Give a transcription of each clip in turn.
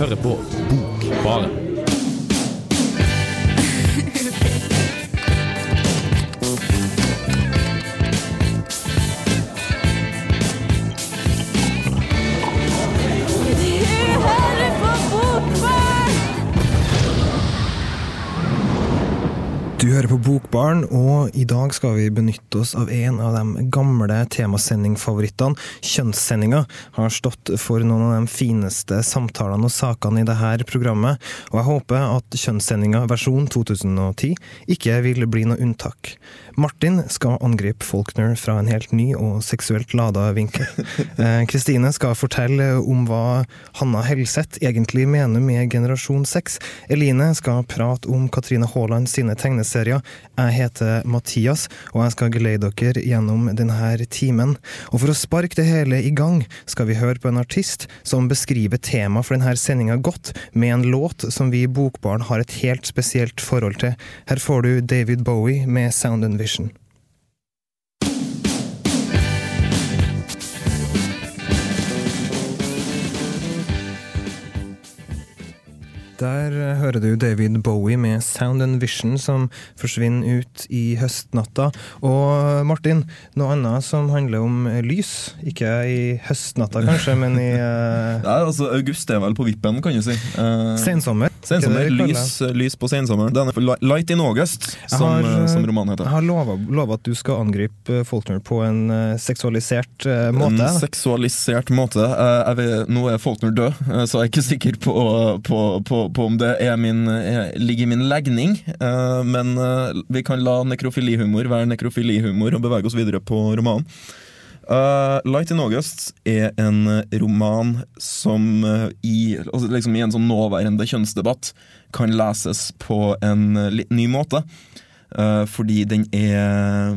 hører på Bokbaren. Du hører på Bokbaren, og i dag skal vi benytte oss av en av de gamle temasendingfavorittene. Kjønnssendinga har stått for noen av de fineste samtalene og sakene i dette programmet, og jeg håper at kjønnssendinga versjon 2010 ikke vil bli noe unntak. Martin skal angripe Faulkner fra en helt ny og seksuelt lada vinkel. Eh, Kristine skal fortelle om hva Hanna Helseth egentlig mener med Generasjon 6. Eline skal prate om Katrine Haaland sine tegneserier. Jeg heter Mathias, og jeg skal geleide dere gjennom denne timen. Og for å sparke det hele i gang, skal vi høre på en artist som beskriver temaet for denne sendinga godt, med en låt som vi i Bokbaren har et helt spesielt forhold til. Her får du David Bowie med Sound and Vision. Der hører du David Bowie med Sound and Vision, som forsvinner ut i høstnatta. Og Martin, noe annet som handler om lys. Ikke i høstnatta, kanskje, men i uh, Nei, altså, August er vel på vippen, kan du si. Uh, sensommer. Sensommer, lys, lys på sensommeren. Den er for Light in August, som, har, eh, som romanen Jeg har lova, at du skal angripe Faulkner på en eh, seksualisert eh, måte. En seksualisert måte. Eh, jeg vet, nå er Faulkner død, eh, så jeg er ikke sikker på, på, på, på om det min, er, ligger i min legning. Eh, men eh, vi kan la nekrofilihumor være nekrofilihumor og bevege oss videre på romanen. Eh, Light in August er en roman som uh, i, altså liksom i en sånn nåværende kjønnsdebatt kan leses på en eh, litt ny måte. Uh, fordi den er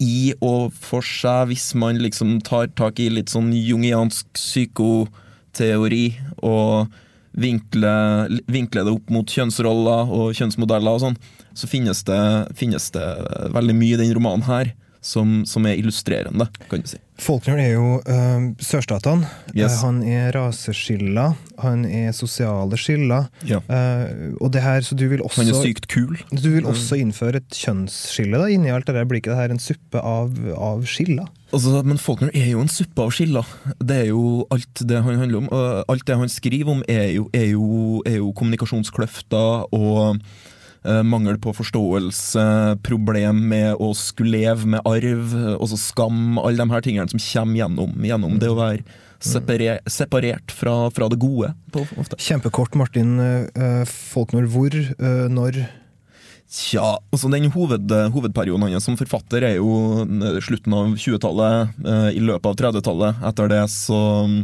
i og for seg, hvis man liksom tar tak i litt sånn jungiansk psykoteori og vinkler, vinkler det opp mot kjønnsroller og kjønnsmodeller og sånn, så finnes det, finnes det veldig mye i den romanen her som, som er illustrerende, kan du si. Faulkner er jo uh, sørstatene. Yes. Uh, han er raseskiller. Han er sosiale skiller. Ja. Uh, og det her, så du vil også Han er sykt kul. Du vil også innføre et kjønnsskille da, inni alt det der? Blir ikke det her en suppe av, av skiller? Altså, men Faulkner er jo en suppe av skiller. Det er jo alt det han handler om. Alt det han skriver om, er jo, er jo, er jo kommunikasjonskløfter og eh, mangel på forståelse, problem med å skulle leve med arv, også skam, alle de her tingene som kommer gjennom, gjennom det å være separer, separert fra, fra det gode. Ofte. Kjempekort, Martin Folknor. Faulkner. Hvor, eh, når Tja, altså den hoved, hovedperioden hans som forfatter er jo eh, slutten av 20-tallet, eh, i løpet av 30-tallet. Etter det så mm,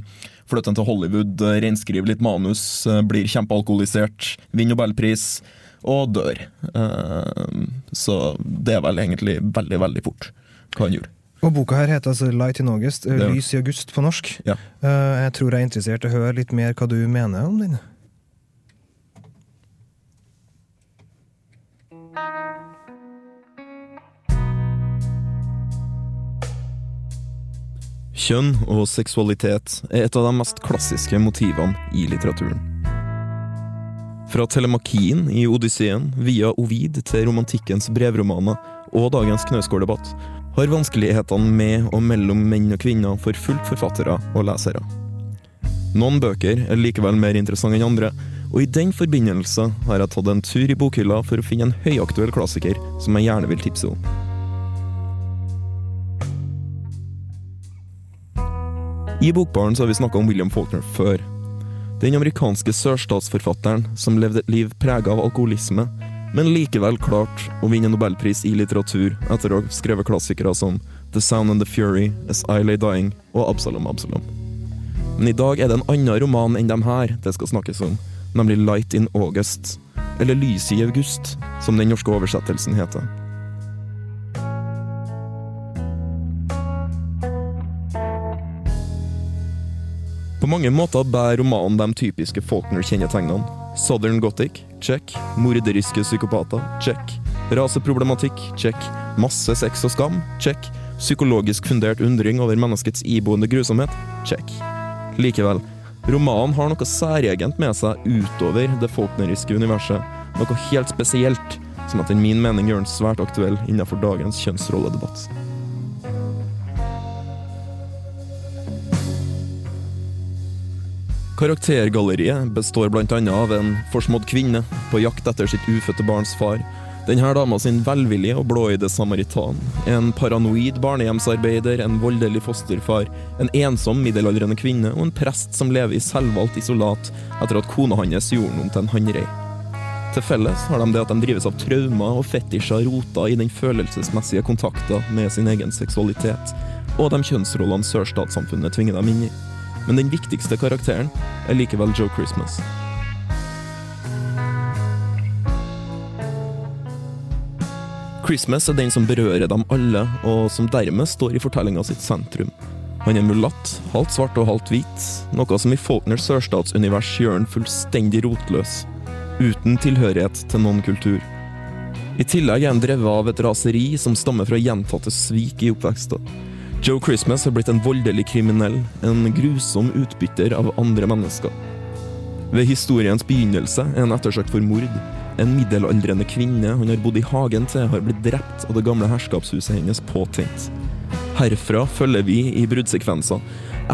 flytter han til Hollywood, eh, renskriver litt manus, eh, blir kjempealkoholisert, vinner nobelpris og dør. Eh, Så det er vel egentlig veldig, veldig fort hva han gjorde. Og boka her heter altså Light in August, eh, Lys i august på norsk. Ja. Eh, jeg tror jeg er interessert i å høre litt mer hva du mener om den. Kjønn og seksualitet er et av de mest klassiske motivene i litteraturen. Fra telemakien i Odysseen, via Ovid til romantikkens brevromaner og dagens Knausgård-debatt, har vanskelighetene med og mellom menn og kvinner forfulgt forfattere og lesere. Noen bøker er likevel mer interessante enn andre, og i den forbindelse har jeg tatt en tur i bokhylla for å finne en høyaktuell klassiker som jeg gjerne vil tipse om. I Bokbaren så har vi snakka om William Faulkner før. Den amerikanske sørstatsforfatteren som levde et liv prega av alkoholisme, men likevel klarte å vinne nobelpris i litteratur etter å ha skrevet klassikere som The Sound and the Fury, As I Lay Dying og Absalom Absalom. Men i dag er det en annen roman enn dem her det skal snakkes om, nemlig Light in August, eller Lyset i august, som den norske oversettelsen heter. På mange måter bærer romanen de typiske Faulkner-kjennetegnene. Southern Gothic, check. Morderiske psykopater, check. Raseproblematikk, check. Masse sex og skam, check. Psykologisk fundert undring over menneskets iboende grusomhet, check. Likevel, Romanen har noe særegent med seg utover det faulkneriske universet. Noe helt spesielt, som etter min mening gjør den svært aktuell innenfor dagens kjønnsrolledebatt. Karaktergalleriet består bl.a. av en forsmådd kvinne på jakt etter sitt ufødte barns far. Denne dama sin velvillige og blåøyde samaritan. En paranoid barnehjemsarbeider, en voldelig fosterfar, en ensom middelaldrende kvinne og en prest som lever i selvvalgt isolat etter at kona hans gjorde noe til en hannrei. Til felles har de det at de drives av traumer og fetisjer rota i den følelsesmessige kontakta med sin egen seksualitet, og de kjønnsrollene sørstatssamfunnet tvinger dem inn i. Men den viktigste karakteren er likevel Joe Christmas. Christmas er den som berører dem alle, og som dermed står i fortellinga sitt sentrum. Han er mulatt, halvt svart og halvt hvit, noe som i Faulkner sørstatsunivers gjør han fullstendig rotløs, uten tilhørighet til noen kultur. I tillegg er han drevet av et raseri som stammer fra gjentatte svik i oppveksten. Joe Christmas har blitt en voldelig kriminell, en grusom utbytter av andre mennesker. Ved historiens begynnelse er han ettersøkt for mord. En middelaldrende kvinne han har bodd i hagen til, har blitt drept og det gamle herskapshuset hennes påtent. Herfra følger vi i bruddsekvenser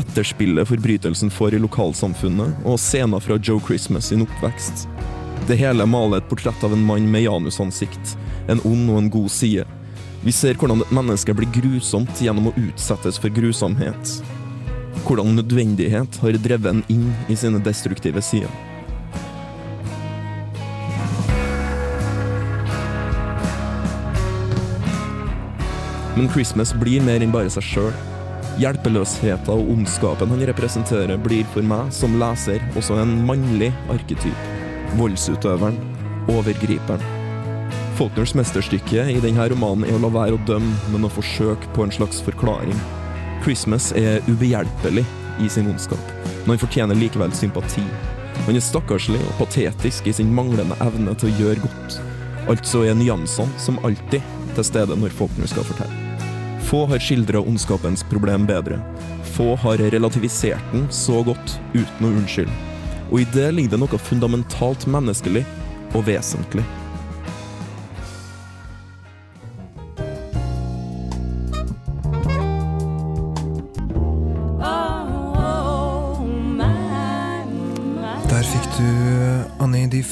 etterspillet forbrytelsen får i lokalsamfunnet, og scener fra Joe Christmas sin oppvekst. Det hele maler et portrett av en mann med janusansikt, en ond og en god side. Vi ser hvordan et menneske blir grusomt gjennom å utsettes for grusomhet. Hvordan nødvendighet har drevet en inn i sine destruktive sider. Men Christmas blir mer enn bare seg sjøl. Hjelpeløsheten og ondskapen han representerer, blir for meg som leser også en mannlig arketyp. Voldsutøveren. Overgriperen. Faulkners mesterstykke i denne romanen er å la være å dømme, men å forsøke på en slags forklaring. Christmas er ubehjelpelig i sin ondskap, men han fortjener likevel sympati. Han er stakkarslig og patetisk i sin manglende evne til å gjøre godt. Altså er nyansene, som alltid, til stede når Faulkner skal fortelle. Få har skildra ondskapens problem bedre. Få har relativisert den så godt uten å unnskylde. Og i det ligger det noe fundamentalt menneskelig og vesentlig.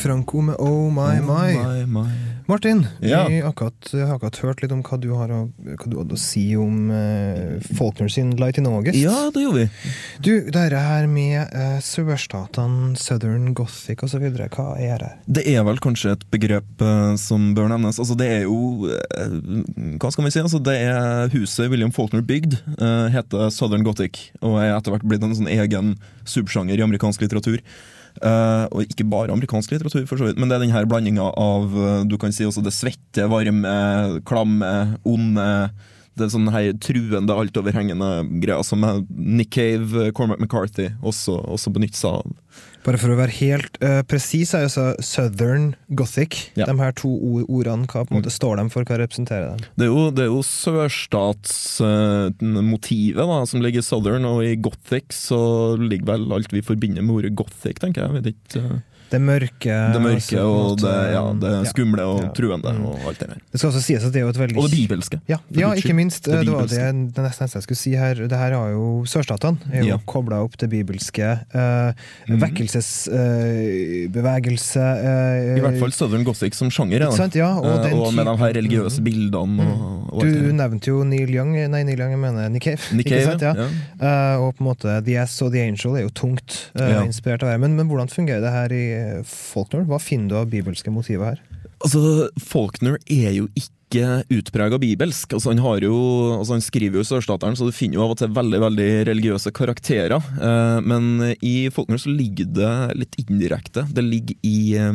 Franco med Oh My My. My, my. Martin, Ja. vi har akkurat, har akkurat hørt litt om hva du, har hva du hadde å si om uh, Faulkner sin Light in August. Ja, det gjorde vi. Du, dette her med uh, sørstatene, Southern Gothic osv., hva er det? Det er vel kanskje et begrep eh, som bør nevnes. Altså, det er jo eh, Hva skal vi si? Altså, det er huset William Faulkner bygd, eh, heter Southern Gothic, og er etter hvert blitt en sånn egen subsjanger i amerikansk litteratur. Eh, og ikke bare amerikansk litteratur, for så vidt, men det er denne blandinga av eh, du kan si også det svette, varme, klamme, onde det er sånn her truende, altoverhengende greier som Nick Cave, Cormac McCarthy også, også benytter seg av. Bare for å være helt uh, presis, er jo så Southern Gothic. Ja. De her to ordene, hva på en måte står de for? Hva representerer de? Det er jo, det er jo sørstatsmotivet da, som ligger i southern, og i gothic så ligger vel alt vi forbinder med ordet gothic, tenker jeg. jeg vet ikke. eh, Det mørke, Det mørke altså, og det, ja, det skumle og Ja. truende Mm. og alt det der. Det skal også sies at det er jo et veldig Og det bibelske. Ja, ja ikke minst. Det Det, var det, det neste jeg skulle si her. Det her har jo Sørstatene er jo Ja. kobla opp til bibelske. Uh, Mhm. Vekkelsesbevegelse uh, I hvert fall southern gothic som sjanger. Ja, og, og, med de her religiøse Mhm. bildene og, alt Du nevnte jo Neil Young, nei Neil Young, jeg mener Nick Cave. Nick Cave, sant? Ja. ja. Uh, og på en måte The Ass og The Angel er jo tungt uh, inspirert av det. Men, men hvordan fungerer det her i eh, Faulkner? Hva finner du av bibelske motiver her? Altså, Faulkner er jo ikke utprega bibelsk. Altså, han, har jo, altså, han skriver jo Sørstateren, så du finner jo av og til veldig veldig religiøse karakterer. Uh, men i Faulkner så ligger det litt indirekte. Det ligger i eh,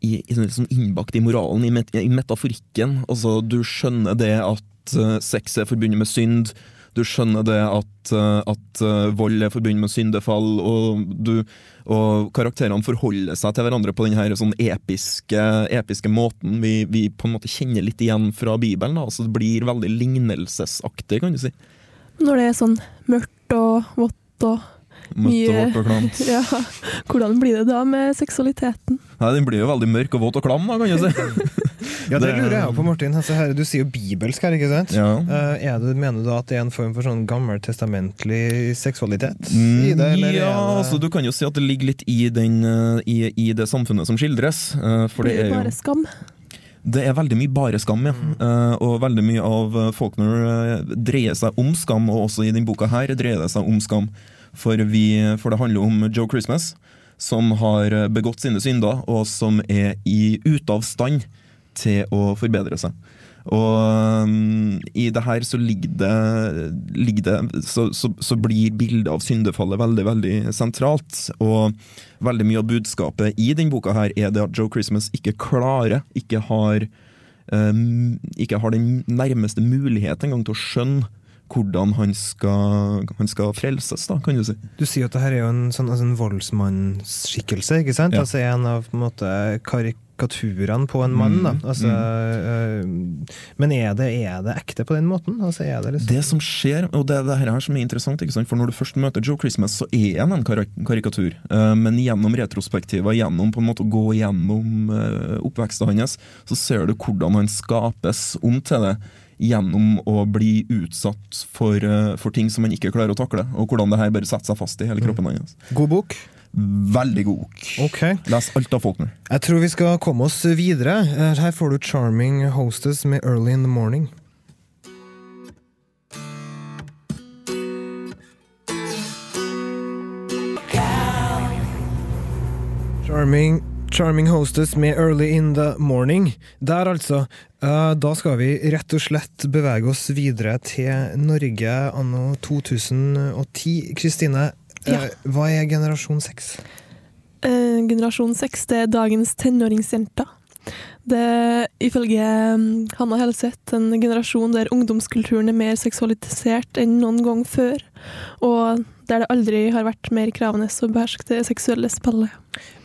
i, i, liksom innbakt i moralen, i, met, i metaforikken. Altså, du skjønner det at uh, sex er forbundet med synd. Du skjønner det at, uh, at uh, vold er forbundet med syndefall, og, du, og karakterene forholder seg til hverandre på denne sånn episke, episke måten vi, vi på en måte kjenner litt igjen fra Bibelen. Da. Altså, det blir veldig lignelsesaktig, kan du si. Når det er sånn mørkt og vått og Mye- hårt og klamt. Ja, hvordan blir det da med seksualiteten? Nei, den blir jo veldig mørk og våt og klam, da, kan du si. Ja, det Det- lurer jeg på, Martin. Altså, her, du sier jo bibelsk her, ikke sant? Ja. Uh, er det, mener du da at det er en form for sånn gammeltestamentlig seksualitet i det? Eller Mm, ja, det altså du kan jo si at det ligger litt i, den, eh, i, i det samfunnet som skildres. Uh, For det Blir er det jo bare skam? Det er veldig mye bare skam, ja. Eh, og veldig mye av Faulkner uh, dreier seg om skam, og også i denne boka her dreier det seg om skam. For, vi, for det handler om Joe Christmas, som har begått sine synder, og som er i, ute av stand til å forbedre seg. Og um, i det her så ligger det, ligger det så, så, så blir bildet av syndefallet veldig, veldig sentralt. Og veldig mye av budskapet i denne boka her er det at Joe Christmas ikke klarer, ikke har, um, ikke har den nærmeste mulighet engang til å skjønne hvordan han skal, han skal frelses, da, kan du si. Du sier at det her er jo en sånn altså en voldsmannsskikkelse, ikke sant? Ja. Altså en av på en måte, karikaturene på en mann. Da. Mm, Altså, øh, men er det, er det ekte på den måten? Altså, det liksom Det som skjer, og det er det her som er interessant, ikke sant? for når du først møter Joe Christmas, så er han en karikatur. Eh, men gjennom retrospektiver, gjennom på en måte å gå gjennom uh, oppveksten hans, så ser du hvordan han skapes om til det. Gjennom å bli utsatt for, eh, for ting som man ikke klarer å takle. Og hvordan det her bare setter seg fast i hele kroppen hans. God bok? Veldig god bok. Okay. Les alt av Faulkner. Jeg tror vi skal komme oss videre. Eh, Her får du 'Charming Hostess' med 'Early in the Morning'. Charming, charming Hostess med 'Early in the Morning'. Der, altså. Eh, Da skal vi rett og slett bevege oss videre til Norge anno 2010. Kristine, eh, Ja. hva er generasjon 6? Eh, generasjon 6 det er dagens tenåringsjenter. Det er ifølge mm, Hanna Helseth en generasjon der ungdomskulturen er mer seksualisert enn noen gang før, og der det aldri har vært mer krevende å beherske det seksuelle spillet.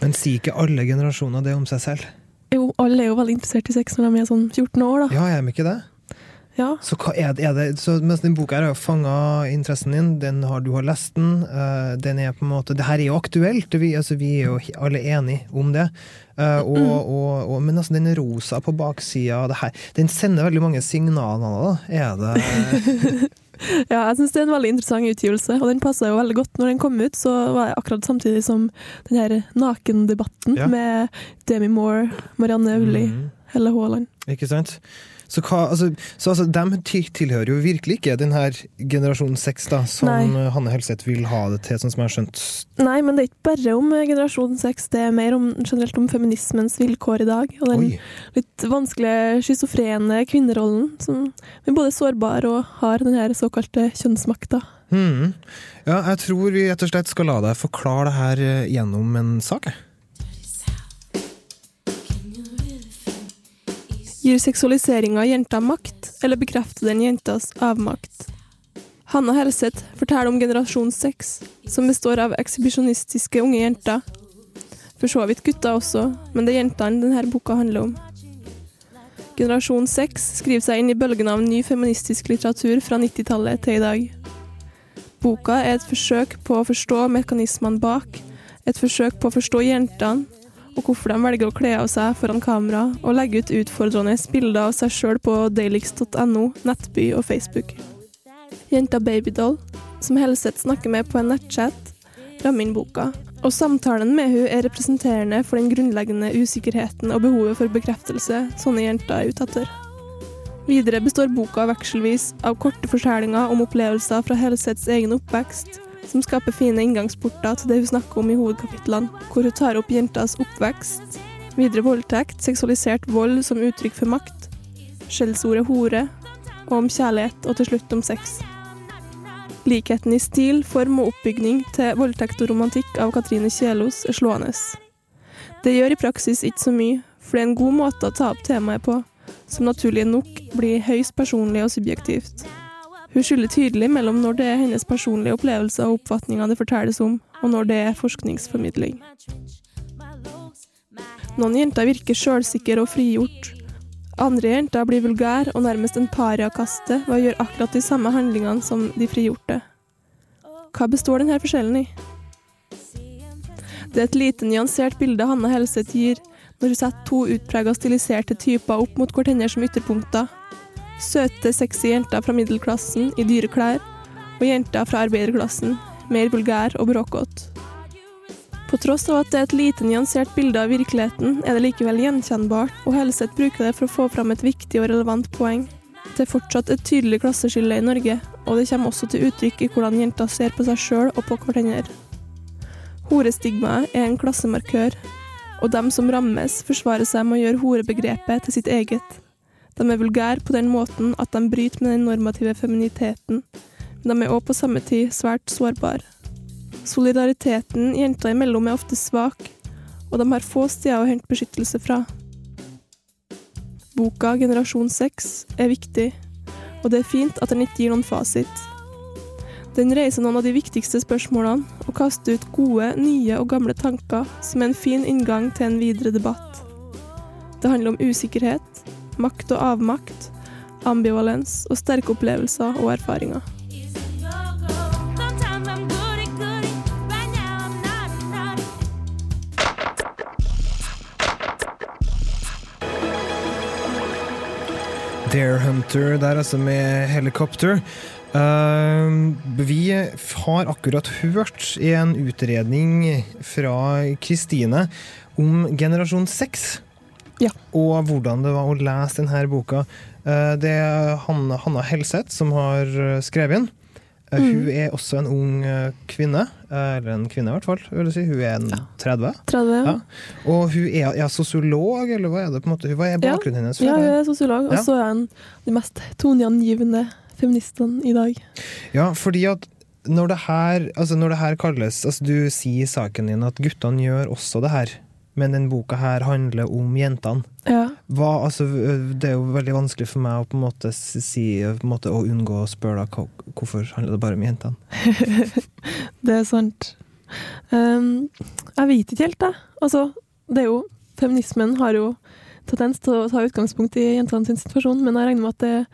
Men sier ikke alle generasjoner det om seg selv? Jo, alle er jo veldig interessert i sex når de er sånn 14 år, da. Ja, jeg er de ikke det? Ja. Så hva er det, er det så mens den boka her har fanga interessen din, den har, du har lest den, uh, den er på en måte Det her er jo aktuelt, vi, altså, vi er jo alle enige om det. Uh, og, og, og, men altså, den rosa på baksida, det her, den sender veldig mange signaler, da. Er det Ja, jeg syns det er en veldig interessant utgivelse, og den passa jo veldig godt når den kom ut. Så var det akkurat samtidig som den her nakendebatten Ja. med Demi Moore, Marianne Auli, mm. Helle Haaland. Ikke sant? Så, hva, altså, så altså, de tilhører jo virkelig ikke den her generasjon seks, som Nei. Hanne Helseth vil ha det til, sånn som jeg har skjønt. Nei, men det er ikke bare om eh, generasjon 6, det er mer om, generelt om feminismens vilkår i dag. Og den Oi. litt vanskelige schizofrene kvinnerollen, som er både sårbar og har den her såkalte kjønnsmakta. Mhm. Ja, jeg tror vi rett og slett skal la deg forklare det her eh, gjennom en sak. jeg. Gir seksualiseringa jenta makt, eller bekrefter den jentas avmakt? Hanna Helseth forteller om generasjon 6, som består av ekshibisjonistiske unge jenter. For så vidt gutter også, men det er jentene denne boka handler om. Generasjon 6 skriver seg inn i bølgen av ny feministisk litteratur fra 90-tallet til i dag. Boka er et forsøk på å forstå mekanismene bak, et forsøk på å forstå jentene, og hvorfor de velger å kle av seg foran kamera og legge ut utfordrende bilder av seg sjøl på dailix.no, Nettby og Facebook. Jenta Babydoll, som Helseth snakker med på en nettchat, rammer inn boka, og samtalen med hun er representerende for den grunnleggende usikkerheten og behovet for bekreftelse sånne jenter er ute etter. Videre består boka vekselvis av korte fortellinger om opplevelser fra Helseths egen oppvekst, som skaper fine inngangsporter til det hun snakker om i hovedkapitlene, hvor hun tar opp jentas oppvekst, videre voldtekt, seksualisert vold som uttrykk for makt, skjellsordet hore, og om kjærlighet, og til slutt om sex. Likheten i stil, form og oppbygning til voldtekt og romantikk av Katrine Kjelås er slående. Det gjør i praksis ikke så mye, for det er en god måte å ta opp temaet på, som naturlig nok blir høyst personlig og subjektivt. Hun skiller tydelig mellom når det er hennes personlige opplevelser og oppfatninger det fortelles om, og når det er forskningsformidling. Noen jenter virker sjølsikre og frigjort. Andre jenter blir vulgære og nærmest en pariakaste ved å gjøre akkurat de samme handlingene som de frigjorte. Hva består denne forskjellen i? Det er et lite nyansert bilde Hanne Helseth gir når hun setter to utprega stiliserte typer opp mot hverandre som ytterpunkter. Søte, sexy jenter fra middelklassen i dyre klær, og jenter fra arbeiderklassen, mer vulgær og bråkete. På tross av at det er et lite nyansert bilde av virkeligheten, er det likevel gjenkjennbart, og Helseth bruker det for å få fram et viktig og relevant poeng. Det er fortsatt et tydelig klasseskille i Norge, og det kommer også til uttrykk i hvordan jenter ser på seg sjøl og på hverandre. Horestigmaet er en klassemarkør, og dem som rammes, forsvarer seg med å gjøre horebegrepet til sitt eget. De er vulgære på den måten at de bryter med den normative feminiteten, men de er òg på samme tid svært sårbare. Solidariteten jenter imellom er ofte svak, og de har få steder å hente beskyttelse fra. Boka 'Generasjon 6' er viktig, og det er fint at den ikke gir noen fasit. Den reiser noen av de viktigste spørsmålene, og kaster ut gode, nye og gamle tanker som er en fin inngang til en videre debatt. Det handler om usikkerhet, makt og avmakt, ambivalens og sterke opplevelser og erfaringer. Dare Hunter der, altså, med helikopter. Uh, vi har akkurat hørt en utredning fra Kristine om generasjon 6. Ja. Og hvordan det var å lese denne boka. Uh, det er Hanna, Hanna Helseth som har uh, skrevet den. Mm. Hun er også en ung kvinne. Eller en kvinne, i hvert fall. Vil jeg si. Hun er en 30. 30, ja. Ja. Og hun er, er sosiolog, eller hva er det på en måte? Hva er Ja. bakgrunnen hennes? Ja, hun er sosiolog, og så er hun de mest toneangivende feministene i dag. Ja, fordi at når det her, altså når det her kalles altså Du sier i saken din at guttene gjør også det her, men den boka her handler om jentene. Ja. Hva, altså, det er jo veldig vanskelig for meg å på en måte si på en måte, å unngå å spørre deg hvorfor handler det bare om jentene. Det er sant. Um, jeg vet ikke helt, jeg. Altså, det er jo Feminismen har jo tendens til å ta utgangspunkt i jentene sin situasjon, men jeg regner med at det er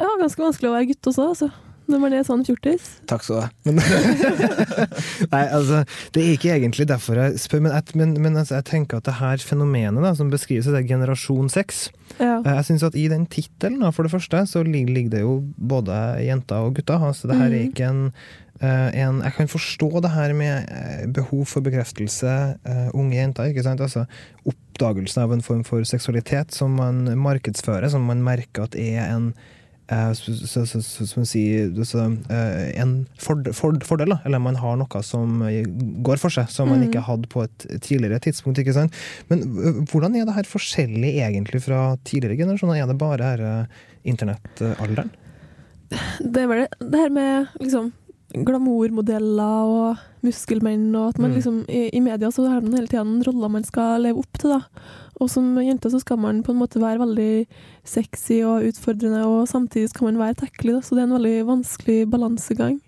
ja, ganske vanskelig å være gutt også, altså. Når var det sånn fjortis. Takk skal du ha. Nei, altså, det er ikke egentlig derfor jeg spør, men, jeg, men, men altså, jeg tenker at det her fenomenet da, som beskrives, det er generasjon sex. Ja. Eh, Jeg synes at I den tittelen, for det første, så ligger det jo både jenter og gutter. Altså, det her er Mhm. ikke en, eh, en Jeg kan forstå det her med eh, behov for bekreftelse, uh, unge jenter. ikke sant? Altså, Oppdagelsen av en form for seksualitet som man markedsfører, som man merker at er en eh, så, så, så, så, som sier, så, eh, en ford, ford, fordel, da. eller man har noe som eh, går for seg, som man mm. ikke hadde på et tidligere tidspunkt. ikke sant? Men hvordan er det her forskjellig egentlig fra tidligere generasjoner? Er det bare her, internettalderen? Det er vel det, det her med liksom glamourmodeller og muskelmenn, og at man Mm. liksom i, I media så har man hele tida noen roller man skal leve opp til, da. Og som jente så skal man på en måte være veldig sexy og utfordrende, og samtidig skal man være takkelig, da. Så det er en veldig vanskelig balansegang.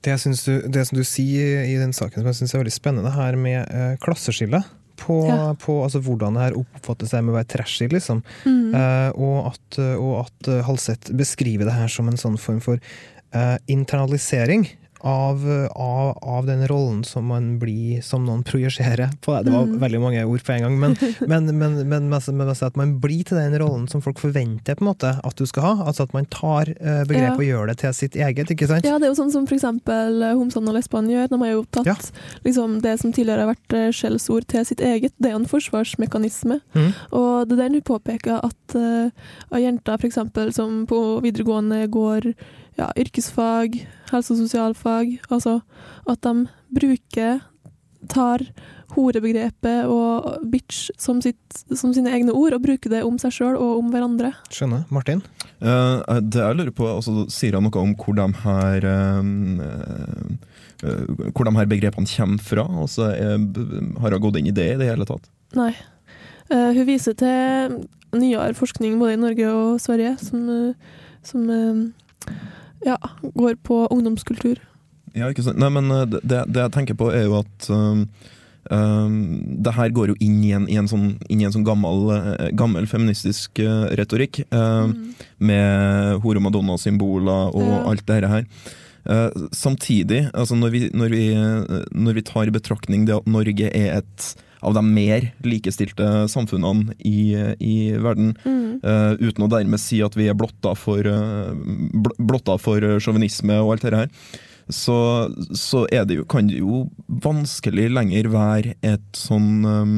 Det, jeg du, det som du sier i den saken som jeg syns er veldig spennende, her med eh, klasseskillet På, Ja. på altså, hvordan det her oppfattes med å være trashy, liksom. Mm. Eh, og at, og at eh, Halseth beskriver det her som en sånn form for eh, internalisering av, av, av den rollen som man blir, som noen projiserer på deg. Det var Mm. veldig mange ord på en gang, men, men, men, men, men at man blir til den rollen som folk forventer på en måte at du skal ha. Altså at man tar uh, begrep Ja. og gjør det til sitt eget, ikke sant? Ja, det er jo sånn som eksempel eh, homsene og lesbene gjør. De har jo tatt Ja. liksom, det som tidligere har vært eh, skjellsord til sitt eget. Det er jo en forsvarsmekanisme. Mm. Og det er der hun påpeker at uh, jenter eksempel, som på videregående går ja, yrkesfag, helse- og sosialfag, altså at de bruker tar horebegrepet og bitch som, sitt, som sine egne ord, og bruker det om seg sjøl og om hverandre. Skjønner. Martin? Uh, det jeg lurer på, altså, Sier han noe om hvor de her uh, uh, Hvor de her begrepene kommer fra? Altså, er, har hun gått inn i det i det hele tatt? Nei. Eh, hun viser til nyere forskning både i Norge og Sverige som, som ja, går på ungdomskultur. Ja, ikke sant? Nei, men eh, det, det jeg tenker på er jo at um, det her går jo inn i en, i en sånn, inn i en sånn gammel, eh, gammel feministisk eh, retorikk, Um, Mm. med hore-madonna-symboler og Ja. alt det her. Uh, samtidig, altså når vi, når, vi, når vi tar i betraktning det at Norge er et av de mer likestilte samfunnene i, i verden, eh, uten å dermed si at vi er blotta for, sjåvinisme og alt det her, så, så er det jo, kan det jo vanskelig lenger være et sånn um,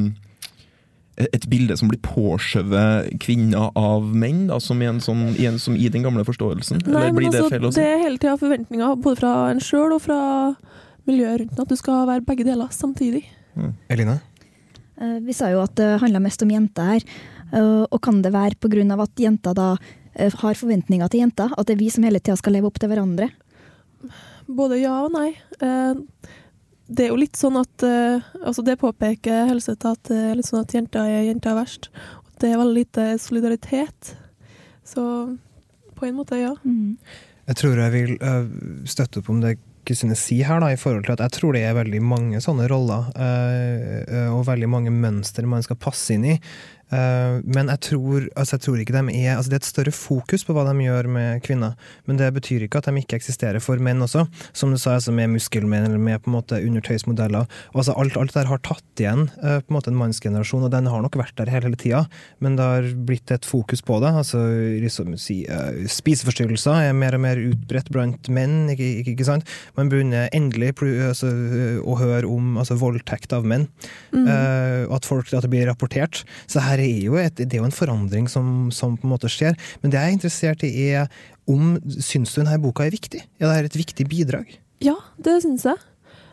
et bilde som blir påskjøvet kvinner av menn, da, som, i en sånn, i en, som i den gamle forståelsen? Nei, Eller men blir det altså, det er hele tida forventninger både fra en sjøl og fra miljøet rundt at du skal være begge deler samtidig. Eline? Eh, Vi sa jo at det handla mest om jenter her. Eh, Og kan det være pga. at jenter da eh, har forventninger til jenter? At det er vi som hele tida skal leve opp til hverandre? Både ja og nei. Eh, Det er jo litt sånn at Altså, det påpeker Helseth at er litt sånn at jenter er jenter verst. Det er veldig lite solidaritet. Så på en måte, ja. Mm. Jeg tror jeg vil støtte opp om det Kristine sier her, da, i forhold til at jeg tror det er veldig mange sånne roller, øh, øh, og veldig mange mønster man skal passe inn i. Eh, men jeg tror, altså jeg tror ikke de er altså Det er et større fokus på hva de gjør med kvinner, men det betyr ikke at de ikke eksisterer for menn også. Som du sa, altså med muskelmenn eller med på en måte undertøysmodeller. Altså alt, alt der har tatt igjen eh, på en måte en mannsgenerasjon, og den har nok vært der hele, hele tida, men det har blitt et fokus på det. altså liksom si, eh, Spiseforstyrrelser er mer og mer utbredt blant menn, ikke, ikke, ikke sant? Man begynner endelig altså, å høre om altså, voldtekt av menn, Mm. Uh, at, folk, at det blir rapportert. Så her er jo et, det er jo en forandring som, som på en måte skjer. Men det jeg er interessert i, er om syns du denne boka er viktig? Er det et viktig bidrag? Ja, det syns jeg.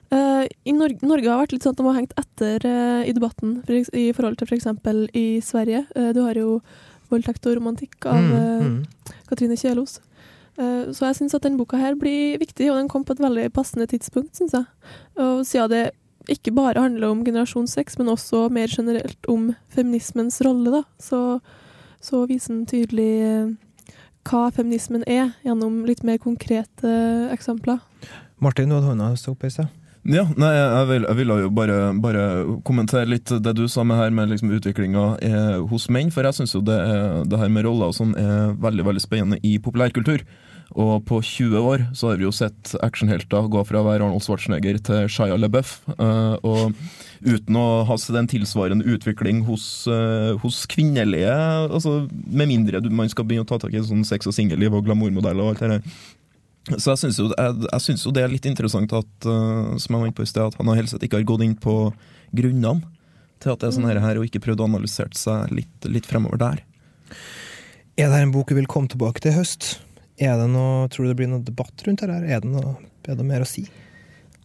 Uh, i Norge, Norge har vært litt sånn at de har hengt etter uh, i debatten for, i forhold til f.eks. i Sverige. Uh, du har jo voldtekt og romantikk av Mm, mm. Katrine Kjelos. Så jeg syns at denne boka her blir viktig, og den kom på et veldig passende tidspunkt, syns jeg. Og siden det ikke bare handler om generasjon sex, men også mer generelt om feminismens rolle, da, så, så viser den tydelig eh, hva feminismen er, gjennom litt mer konkrete eksempler. Martin, du hadde hånda stå opp i sted. Ja, nei, jeg, vil, jeg ville jo bare, bare kommentere litt det du sa med her med liksom utviklinga eh, hos menn, for jeg syns jo det, det her med roller og sånn er veldig veldig spennende i populærkultur. Og på 20 år så har vi jo sett actionhelter gå fra å være Arnold Schwarzenegger til Shia LaBeouf. eh, og uten å ha sett en tilsvarende utvikling hos, eh, hos kvinnelige altså Med mindre man skal begynne å ta tak i sånn sex og singelliv og glamourmodeller og alt det der. Så jeg syns jo, jo det er litt interessant at, eh, som jeg var inne på i sted, at han helst sett ikke har gått inn på grunnene til at det er sånn her, og ikke prøvd å analysere seg litt, litt fremover der. Er det en bok vi vil komme tilbake til i høst? Er det noe, Tror du det blir noe debatt rundt her? Er det noe, er det mer å si?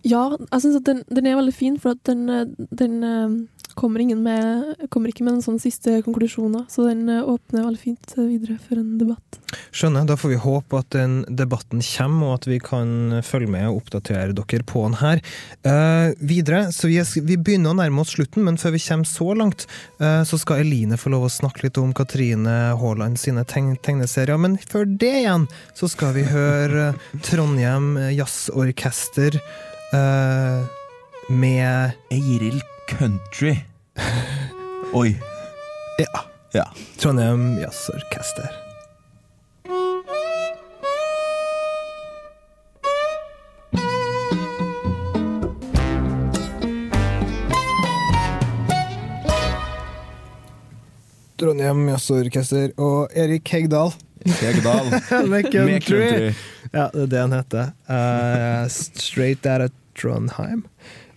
Ja, jeg syns at den, den er veldig fin, for at den, eh, den eh, kommer, ingen med, kommer ikke med en sånn siste konklusjoner. Så den eh, åpner veldig fint eh, videre for en debatt. Skjønner. Da får vi håpe at den debatten kommer, og at vi kan følge med og oppdatere dere på den her. Eh, videre, så vi, er, vi begynner å nærme oss slutten, men før vi kommer så langt, eh, så skal Eline få lov å snakke litt om Katrine Haaland sine tegn tegneserier. Men før det igjen, så skal vi høre Trondheim Jazzorkester eh, med Eiril Country. Oi. Ja. Ja. Trondheim Jazzorkester. Trondheim Jazzorkester og Erik Hegdal. Hegdal. Med country. Ja, det er det han heter. Uh, straight out of Trondheim.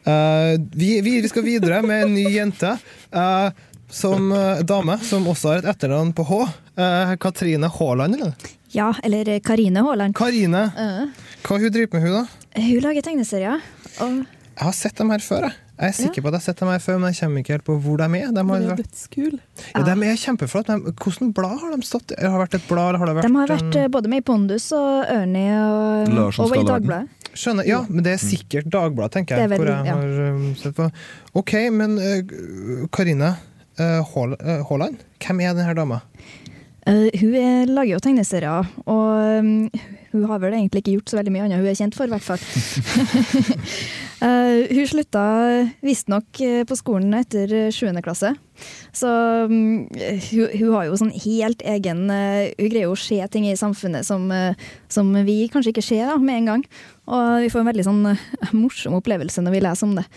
Eh, vi, vi skal videre med en ny jente. Uh, som eh, dame, som også har et etternavn på H. Eh, Katrine Haaland, eller? Ja, eller Karine Haaland. Karine. Eh, Hva hun driver med, hun da? Hun lager tegneserier. Og Jeg har sett dem her før, jeg. Jeg er sikker på at jeg har sett dem her før, men jeg kommer ikke helt på hvor de er. De har... har er ja, de er kjempeflotte. Hvilket blad har de stått i? Har det vært et blad, eller har det vært de har vært en- både med i Pondus og Ernie og, og i. Dagbladet. Skjønner, ja, men det er sikkert Dagbladet, tenker jeg. Er hvor veldig- jeg ja. har um, sett på. Ok, men uh, Karine uh, uh, Haaland, hvem er denne dama? Uh, hun er, lager jo tegneserier, og um, hun har vel egentlig ikke gjort så veldig mye annet hun er kjent for, i hvert fall. uh, hun slutta visstnok eh, på skolen etter eh, sjuende klasse. Så um, hun, hun har jo sånn helt egen uh, Hun greier jo å se ting i samfunnet som, uh, som vi kanskje ikke ser da, med en gang. Og vi får en veldig sånn eh, morsom opplevelse når vi leser om det.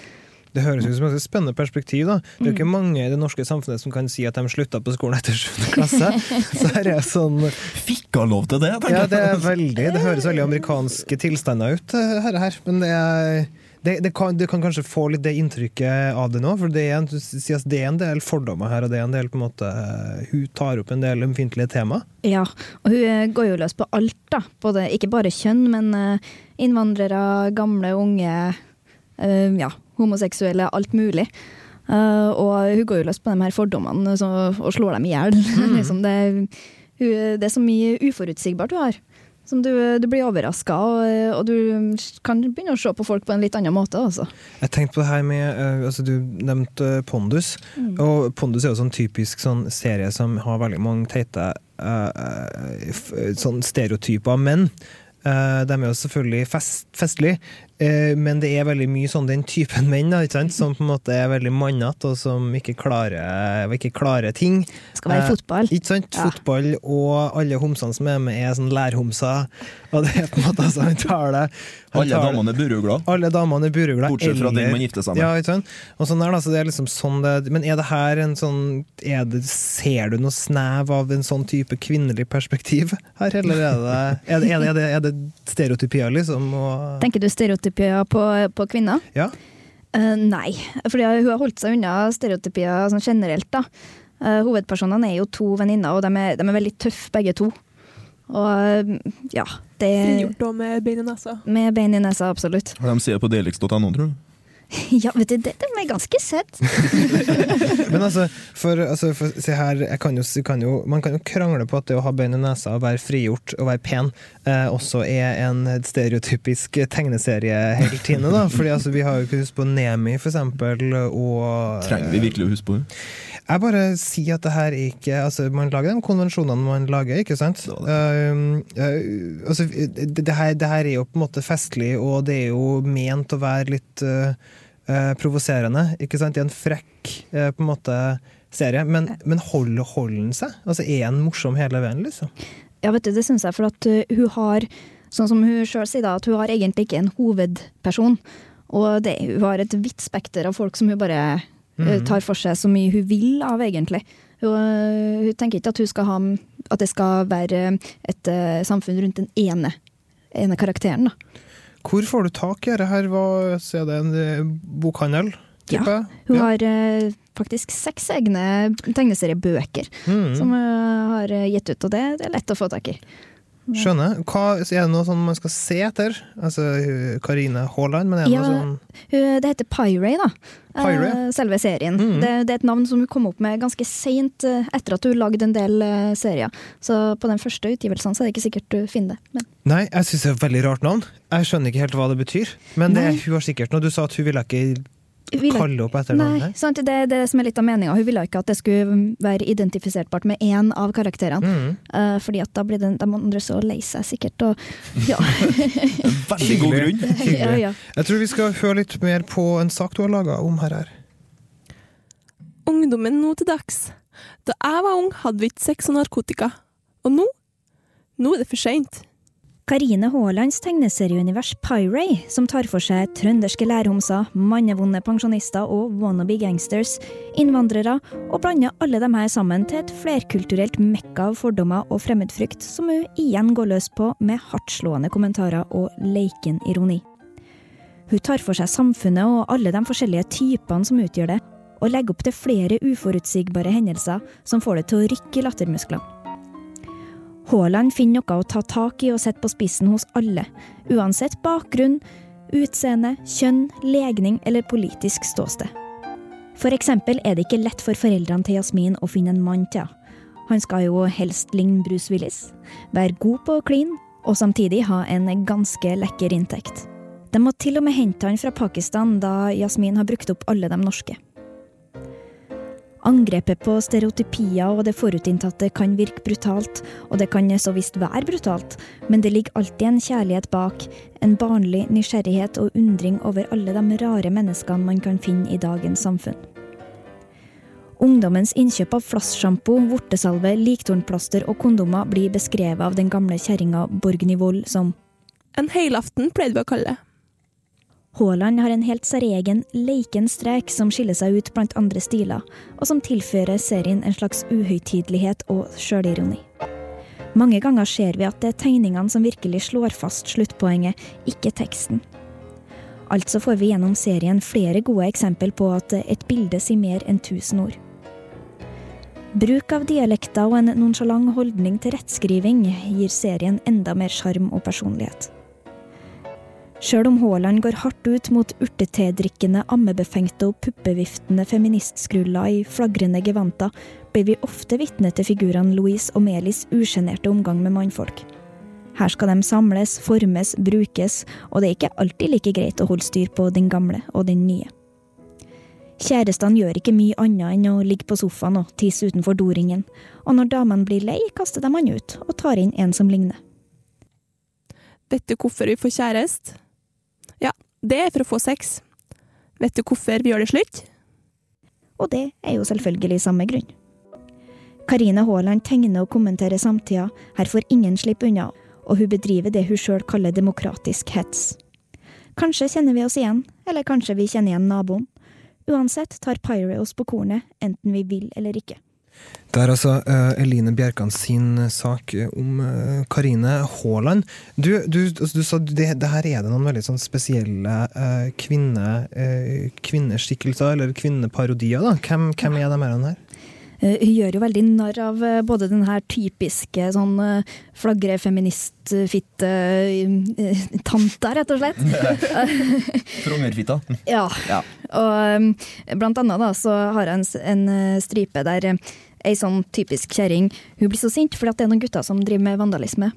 Det høres ut som et spennende perspektiv. da. Det er jo ikke mange i det norske samfunnet som kan si at de slutta på skolen etter 7. klasse. Så her er sånn Fikk hun lov til det? tenker Ja, det er veldig Det høres veldig amerikanske tilstander ut, eh, her, her. men det er det, det, kan, du kan kanskje få litt det inntrykket av det nå, for det er, en, det er en del fordommer her, og det er en del på en måte Hun tar opp en del ømfintlige tema. Ja, og hun eh, går jo løs på alt, da. Både, ikke bare kjønn, men eh, innvandrere, gamle, unge, eh, ja, homoseksuelle, alt mulig. Uh, og hun går jo løs på de her fordommene så, og slår dem i hjel. liksom det, det er så mye uforutsigbart hun har. Som du, du blir overraska, og, og du kan begynne å se på folk på en litt annen måte. Altså. Jeg tenkte på det her med eh, altså Du nevnte eh, Pondus. Og Pondus er jo sånn typisk sånn serie som har veldig mange teite uh, sånn stereotyper av menn. Uh, de er jo selvfølgelig fest, festlige, men det er veldig mye sånn den typen menn da, ikke sant? som på en måte er veldig mannete, og som ikke klarer, ikke klarer ting. Skal være Eh, fotball. Ikke sant? Ja. Fotball, og alle homsene som er med, er sånn lærhomser. Og det er på en måte altså, han tar det han Alle tar damene er buruglade. alle damene er buruglade. Bortsett fra den man gifter seg med. Ja, ikke sant? Og sånn er det, altså, det er liksom sånn det, men er det her en sånn er det, Ser du noe snev av en sånn type kvinnelig perspektiv her, eller er det, er det, er det, er det, er det stereotypier, liksom? Og, Tenker du stereotypier på, på kvinner? ja? Uh, nei, for hun har holdt seg unna stereotypier sånn generelt. da. Uh, hovedpersonene er jo to venninner, og de er, de er veldig tøffe begge to. Og eh, ja, det Frigjort og med bein i nesa. Med bein i nesa, absolutt. De sier på delix.no, tror du? Ja, vet du, det, det er ganske søtt. Men altså, for, altså, for se her, jeg kan jo, kan jo, man kan jo krangle på at det å ha bein i nesa, og være frigjort og være pen, eh, også er en stereotypisk tegneseriehelt-Tine. da. Fordi altså, vi har jo ikke husk på Nemi, for eksempel, og Trenger vi virkelig å huske på det? Jeg bare sier at det her er ikke altså Man lager de konvensjonene man lager, ikke sant? Så Uh, uh, altså, det, det, her, det her er jo på en måte festlig, og det er jo ment å være litt uh, uh, provoserende. Ikke sant? Er en frekk eh, på en måte serie, men, men holder hold den seg? Altså, Er den morsom hele veien, liksom? Ja, vet du, det syns jeg, for at uh, hun har, sånn som hun sjøl sier, da, at hun har egentlig ikke en hovedperson. Og det, hun har et vidt spekter av folk som hun bare Mhm. tar for seg så mye hun vil av, egentlig. Hun, uh, hun tenker ikke at, ha, at det skal være et uh, samfunn rundt den ene, ene karakteren. Da. Hvor får du tak i dette her? Hva, er det en eh, bokhandel? Ja? Hun Ja. har uh, faktisk seks egne tegneseriebøker mm. som hun har uh, gitt ut, og det, det er lett å få tak i. Skjønner. Hva, er det noe sånn man skal se etter? Altså Karine Haaland, men er det Ja, noe sånn Hun- Det heter Pyray, da. Pyray? Eh, Selve serien. Mhm. Det, det er et navn som hun kom opp med ganske seint eh, etter at hun lagde en del eh, serier. Så på den første utgivelsen så er det ikke sikkert du finner det. Men Nei, jeg syns det er et veldig rart navn. Jeg skjønner ikke helt hva det betyr. Men det, hun har sikkert noe. Du sa at hun ville ikke kalle opp etter Nei, her. sant? Det er det som er litt av meninga. Hun ville ikke at det skulle være identifiserbart med én av karakterene. Mm. Uh, fordi at da blir den, de andre så lei seg sikkert. Og, ja. Veldig god grunn. Ja, ja. Jeg tror vi skal høre litt mer på en sak du har laga om her. her. Ungdommen nå til dags. Da jeg var ung, hadde vi ikke sex og narkotika. Og nå? Nå er det for seint. Karine Haalands tegneserieunivers Pyray, som tar for seg trønderske lærhomser, mannevonde pensjonister og wannabe gangsters, innvandrere, og blander alle dem her sammen til et flerkulturelt mekka av fordommer og fremmedfrykt, som hun igjen går løs på med hardtslående kommentarer og leiken ironi. Hun tar for seg samfunnet og alle de forskjellige typene som utgjør det, og legger opp til flere uforutsigbare hendelser som får det til å rykke i lattermusklene. Haaland finner noe å ta tak i og sette på spissen hos alle, uansett bakgrunn, utseende, kjønn, legning eller politisk ståsted. Eksempel er det ikke lett for foreldrene til Jasmin å finne en mann til henne. Han skal jo helst ligne Bruce Willis, være god på å kline, og samtidig ha en ganske lekker inntekt. De må til og med hente han fra Pakistan, da Jasmin har brukt opp alle de norske. Angrepet på stereotypier og det forutinntatte kan virke brutalt, og det kan så visst være brutalt, men det ligger alltid en kjærlighet bak, en barnlig nysgjerrighet og undring over alle de rare menneskene man kan finne i dagens samfunn. Ungdommens innkjøp av flasssjampo, vortesalve, liktornplaster og kondomer blir beskrevet av den gamle kjerringa Borgny Wold som En helaften pleide vi å kalle det. Haaland har en helt særegen, leiken strek som skiller seg ut blant andre stiler, og som tilfører serien en slags uhøytidelighet og sjølironi. Mange ganger ser vi at det er tegningene som virkelig slår fast sluttpoenget, ikke teksten. Altså får vi gjennom serien flere gode eksempel på at et bilde sier mer enn tusen ord. Bruk av dialekter og en nonsjalant holdning til rettskriving gir serien enda mer sjarm og personlighet. Sjøl om Haaland går hardt ut mot urtetedrikkende, ammebefengte og puppeviftende feministskruller i flagrende gevanter, blir vi ofte vitne til figurene Louise og Melis usjenerte omgang med mannfolk. Her skal de samles, formes, brukes, og det er ikke alltid like greit å holde styr på den gamle og den nye. Kjærestene gjør ikke mye annet enn å ligge på sofaen og tisse utenfor doringen, og når damene blir lei, kaster de han ut og tar inn en som ligner. Dette hvorfor vi får kjæreste? Det er for å få sex. Vet du hvorfor vi gjør det slutt? Og det er jo selvfølgelig samme grunn. Karine Haaland tegner og kommenterer samtida, her får ingen slippe unna, og hun bedriver det hun sjøl kaller demokratisk hets. Kanskje kjenner vi oss igjen, eller kanskje vi kjenner igjen naboen. Uansett tar Pyre oss på kornet, enten vi vil eller ikke. Det er altså uh, Eline Bjerkan sin sak om uh, Karine Haaland. Du, du, altså, du sa det, det her er det noen veldig sånn spesielle uh, kvinne, eh, kvinneskikkelser, eller kvinneparodier. da. Hvem, hvem er de her? Eh, Hun gjør jo veldig narr av eh, både den her typiske sånn eh, flagre feministfitte-tanta, rett og slett. Frognerfitta. Ja. Ja. Og um, blant annet da, så har jeg en, en eh, stripe der eh, ei sånn typisk kjerring Hun blir så sint fordi at det er noen gutter som driver med vandalisme.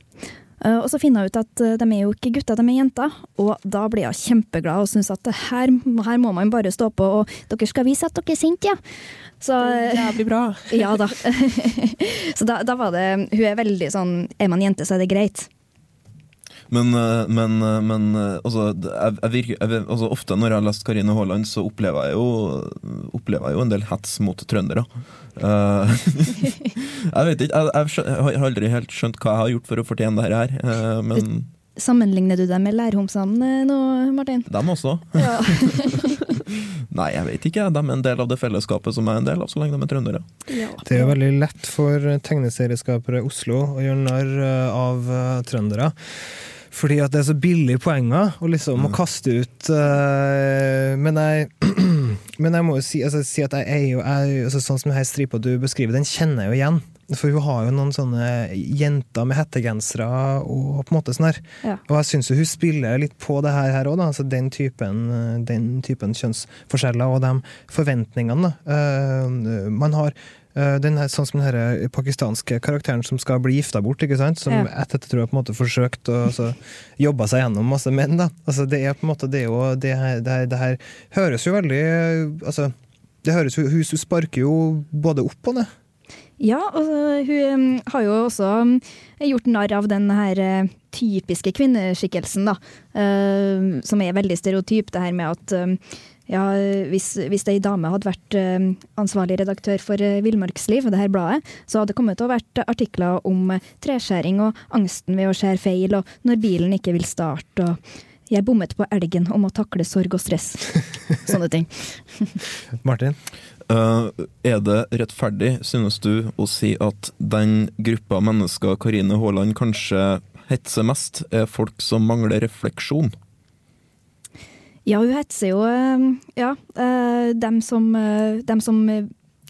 Eh, og så finner hun ut at eh, de er jo ikke gutter, de er jenter. Og da blir hun kjempeglad og syns at her, her må man bare stå på, og dere skal vise at dere er sinte, ja. Så eh, Jævlig bra. ja da. så da, da var det Hun er veldig sånn Er man jente, så er det greit. Men, eh, men, eh, men eh, altså, jeg, jeg virker, jeg, altså, ofte når jeg har lest Karine Haaland, så opplever jeg jo, opplever jeg jo en del hets mot trøndere. Jeg vet ikke, jeg, har aldri helt skjønt hva jeg har gjort for å fortjene dette her. eh, men Sammenligner du deg med lærhomsene nå, Martin? dem også. Ja. Nei, jeg vet ikke. De er en del av det fellesskapet som jeg er en del av, så lenge de er trøndere. Det er jo veldig lett for tegneserieskapere i Oslo å gjøre narr eh, av eh, trøndere. Fordi at det er så billige poenger å liksom å kaste ut eh, Men jeg Men jeg må jo si, altså, si at jeg er jo jeg, altså, Sånn som denne stripa du beskriver, den kjenner jeg jo igjen. For hun har jo noen sånne jenter med hettegensere og på en måte sånn her. Ja. Og jeg syns hun spiller litt på det her, her òg, altså den typen, den typen kjønnsforskjeller og de forventningene. da. Eh, man har eh, den her, sånn som den her pakistanske karakteren som skal bli gifta bort, ikke sant? som Ja. etter tror jeg på en måte forsøkt å altså, jobbe seg gjennom masse menn. da. Altså, det er på en måte det jo, det her, det her, det her høres jo veldig eh, altså, det høres jo, hun sparker jo både opp og ned. Ja, og hun um, har jo også um, gjort narr av den her uh, typiske kvinneskikkelsen, da. uh, som er veldig stereotyp, det her med at um, ja, hvis, hvis ei dame hadde vært ansvarlig redaktør for uh, Villmarksliv, det her bladet, så hadde det kommet til å vært artikler om treskjæring og angsten ved å skjære feil, og når bilen ikke vil starte, og jeg bommet på elgen om å takle sorg og stress. Sånne ting. Martin? Eh, er det rettferdig, synes du, å si at den gruppa mennesker Karine Haaland kanskje hetser mest, er folk som mangler refleksjon? Ja, hun hetser jo eh, ja, eh, dem som, dem som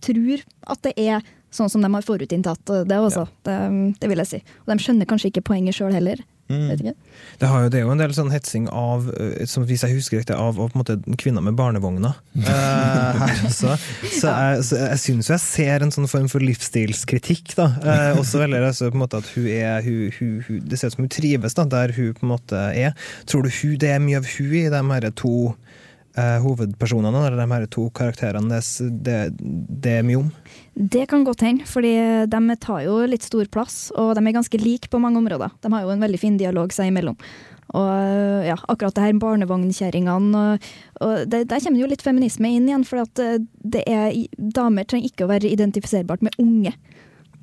tror at det er sånn som de har forutinntatt det også. Det, det vil jeg si. Og de skjønner kanskje ikke poenget sjøl heller. Mm. Det, har jo, det er jo en del sånn hetsing av, eh, som hvis jeg husker riktig, av, av på en måte kvinner med barnevogner. uh, her også. Så jeg, så jeg syns jo jeg ser en sånn form for livsstilskritikk. da. uh, også veldig altså, på en måte at hun er hun, hun, hun, Det ser ut som hun trives da, der hun på en måte er. Tror du hun, det er mye av hun i de her to eh, hovedpersonene, eller de her to karakterene, det, det, det er mye om. Det kan godt hende, fordi de tar jo litt stor plass, og de er ganske like på mange områder. De har jo en veldig fin dialog seg imellom. Og ja, akkurat det her barnevognkjerringene og, og det, Der kommer jo litt feminisme inn igjen, for at eh, det er, damer trenger ikke å være identifiserbart med unge.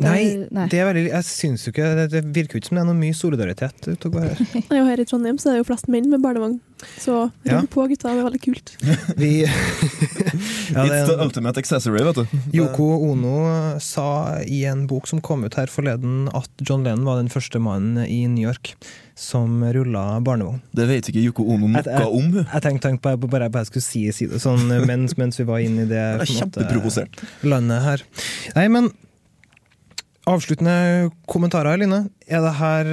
Nei, nei. det er veldig, jeg syns jo ikke Det, det virker jo ikke som det er noe mye solidaritet ute og går her. Nei, og her i Trondheim så er det jo flest menn med barnevogn. Så Ja. rull på, gutta. Det er veldig kult. Vi ja, det, It's the ultimate accessory, vet du. Yoko Ono sa i en bok som kom ut her forleden, at John Lennon var den første mannen i New York som rulla barnevogn. Det vet ikke Yoko Ono Jeg- jeg- om. Jeg tenkte, tenk bare, bare jeg skulle si, si det sånn mens, mens vi var inne i det Det er på måte, kjempeprovosert. landet her. Nei, men avsluttende kommentarer, Line. Er det her,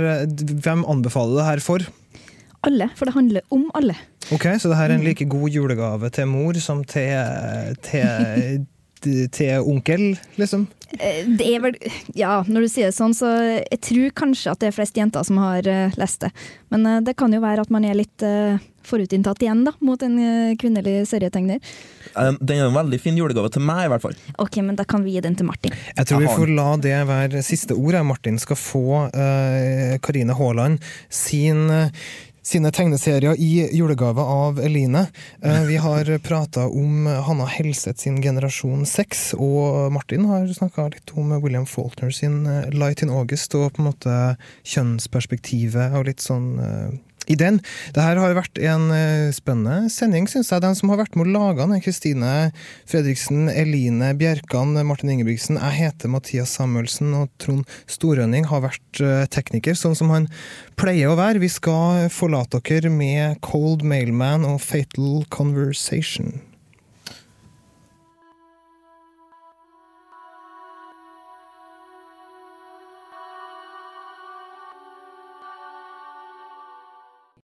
hvem anbefaler det her for? Alle, for det handler om alle. Ok, Så det her er en like god julegave til mor som til, til, til onkel, liksom? Eh, Det er vel Ja, når du sier det sånn, så jeg tror kanskje at det er flest jenter som har eh, lest det. Men eh, det kan jo være at man er litt forutinntatt igjen, da, mot en eh, kvinnelig serietegner. Eh, Den er en veldig fin julegave til meg, i hvert fall. Ok, men da kan vi gi den til Martin. Jeg tror vi får la det være siste ord. Martin skal få Karine Karine Haaland sin uh, sine tegneserier i julegave av Eline. Eh, vi har prata om Hanna Helseth sin Generasjon 6, og Martin har snakka litt om William Faulkner sin eh, Light in August, og på en måte kjønnsperspektivet og litt sånn eh, i den. Det her har vært en eh, spennende sending, syns jeg. Den som har vært med å lage den, er Kristine Fredriksen, Eline Bjerkan, Martin Ingebrigtsen. Jeg heter Mathias Samuelsen, og Trond Storønning har vært eh, tekniker, sånn som han pleier å være. Vi skal forlate dere med Cold Mailman og Fatal Conversation.